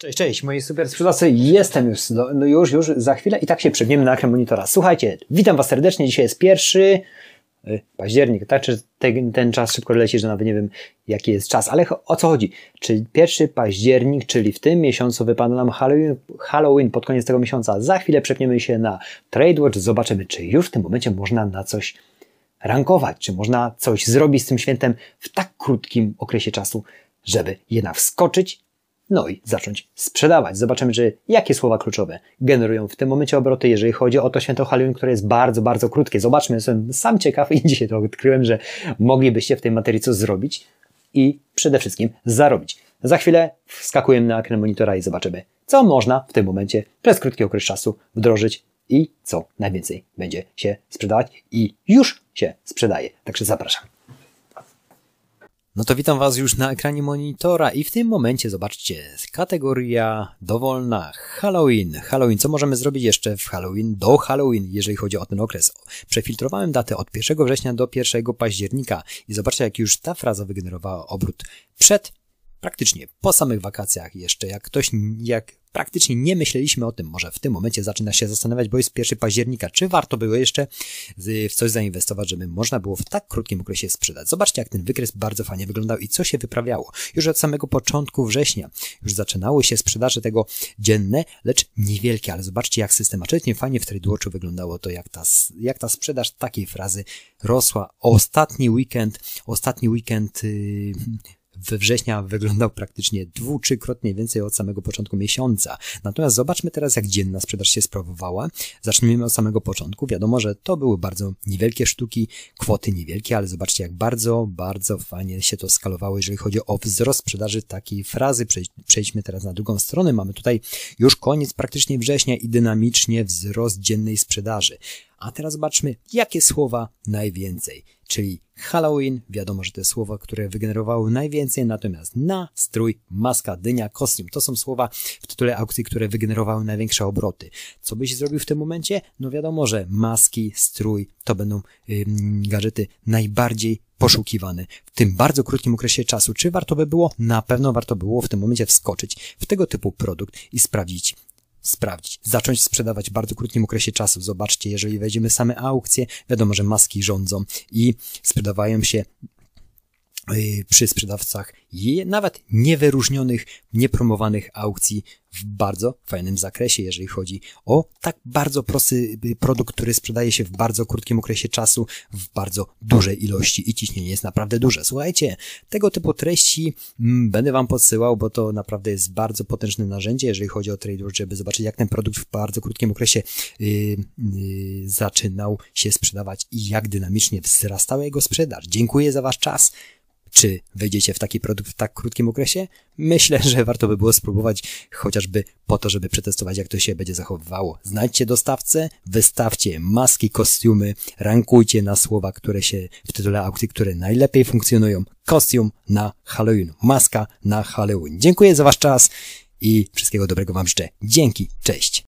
Cześć, cześć, moi super sprzedawcy, jestem już, no, no już, już za chwilę i tak się przegniemy na ekran monitora. Słuchajcie, witam Was serdecznie, dzisiaj jest pierwszy y, październik, tak, czy ten, ten czas szybko leci, że nawet nie wiem jaki jest czas, ale o co chodzi? Czy pierwszy październik, czyli w tym miesiącu wypada nam Halloween, Halloween pod koniec tego miesiąca, za chwilę przepniemy się na TradeWatch, zobaczymy czy już w tym momencie można na coś rankować, czy można coś zrobić z tym świętem w tak krótkim okresie czasu, żeby jednak wskoczyć no i zacząć sprzedawać. Zobaczymy, że jakie słowa kluczowe generują w tym momencie obroty, jeżeli chodzi o to święto Halloween, które jest bardzo, bardzo krótkie. Zobaczmy, jestem sam ciekaw i dzisiaj to odkryłem, że moglibyście w tej materii coś zrobić i przede wszystkim zarobić. Za chwilę wskakujemy na ekran monitora i zobaczymy, co można w tym momencie przez krótki okres czasu wdrożyć i co najwięcej będzie się sprzedawać i już się sprzedaje. Także zapraszam. No to witam Was już na ekranie monitora i w tym momencie zobaczcie, kategoria dowolna Halloween. Halloween, co możemy zrobić jeszcze w Halloween, do Halloween, jeżeli chodzi o ten okres. Przefiltrowałem datę od 1 września do 1 października i zobaczcie, jak już ta fraza wygenerowała obrót przed praktycznie po samych wakacjach jeszcze, jak ktoś, jak praktycznie nie myśleliśmy o tym, może w tym momencie zaczyna się zastanawiać, bo jest 1 października, czy warto było jeszcze w coś zainwestować, żeby można było w tak krótkim okresie sprzedać. Zobaczcie, jak ten wykres bardzo fajnie wyglądał i co się wyprawiało. Już od samego początku września już zaczynały się sprzedaże tego dzienne, lecz niewielkie, ale zobaczcie, jak systematycznie fajnie w TradeWatchu wyglądało to, jak ta, jak ta sprzedaż takiej frazy rosła. Ostatni weekend, ostatni weekend yy, we września wyglądał praktycznie dwu, trzykrotnie więcej od samego początku miesiąca. Natomiast zobaczmy teraz, jak dzienna sprzedaż się sprawowała. Zacznijmy od samego początku. Wiadomo, że to były bardzo niewielkie sztuki, kwoty niewielkie, ale zobaczcie, jak bardzo, bardzo fajnie się to skalowało, jeżeli chodzi o wzrost sprzedaży takiej frazy. Przejdźmy teraz na drugą stronę. Mamy tutaj już koniec praktycznie września i dynamicznie wzrost dziennej sprzedaży. A teraz zobaczmy, jakie słowa najwięcej, czyli Halloween, wiadomo, że te słowa, które wygenerowały najwięcej, natomiast na, strój, maska, dynia, kostium, to są słowa w tytule aukcji, które wygenerowały największe obroty. Co byś zrobił w tym momencie? No wiadomo, że maski, strój to będą yy, gadżety najbardziej poszukiwane w tym bardzo krótkim okresie czasu. Czy warto by było? Na pewno warto było w tym momencie wskoczyć w tego typu produkt i sprawdzić, sprawdzić, zacząć sprzedawać w bardzo krótkim okresie czasu. Zobaczcie, jeżeli wejdziemy same aukcje, wiadomo, że maski rządzą i sprzedawają się przy sprzedawcach nawet niewyróżnionych, niepromowanych aukcji w bardzo fajnym zakresie, jeżeli chodzi o tak bardzo prosty produkt, który sprzedaje się w bardzo krótkim okresie czasu, w bardzo dużej ilości i ciśnienie jest naprawdę duże. Słuchajcie, tego typu treści mm, będę Wam podsyłał, bo to naprawdę jest bardzo potężne narzędzie, jeżeli chodzi o TradeWatch, żeby zobaczyć, jak ten produkt w bardzo krótkim okresie yy, yy, zaczynał się sprzedawać i jak dynamicznie wzrastała jego sprzedaż. Dziękuję za Wasz czas. Czy wejdziecie w taki produkt w tak krótkim okresie? Myślę, że warto by było spróbować chociażby po to, żeby przetestować, jak to się będzie zachowywało. Znajdźcie dostawcę, wystawcie maski, kostiumy, rankujcie na słowa, które się w tytule aukcji, które najlepiej funkcjonują. Kostium na Halloween, maska na Halloween. Dziękuję za Wasz czas i wszystkiego dobrego Wam życzę. Dzięki, cześć!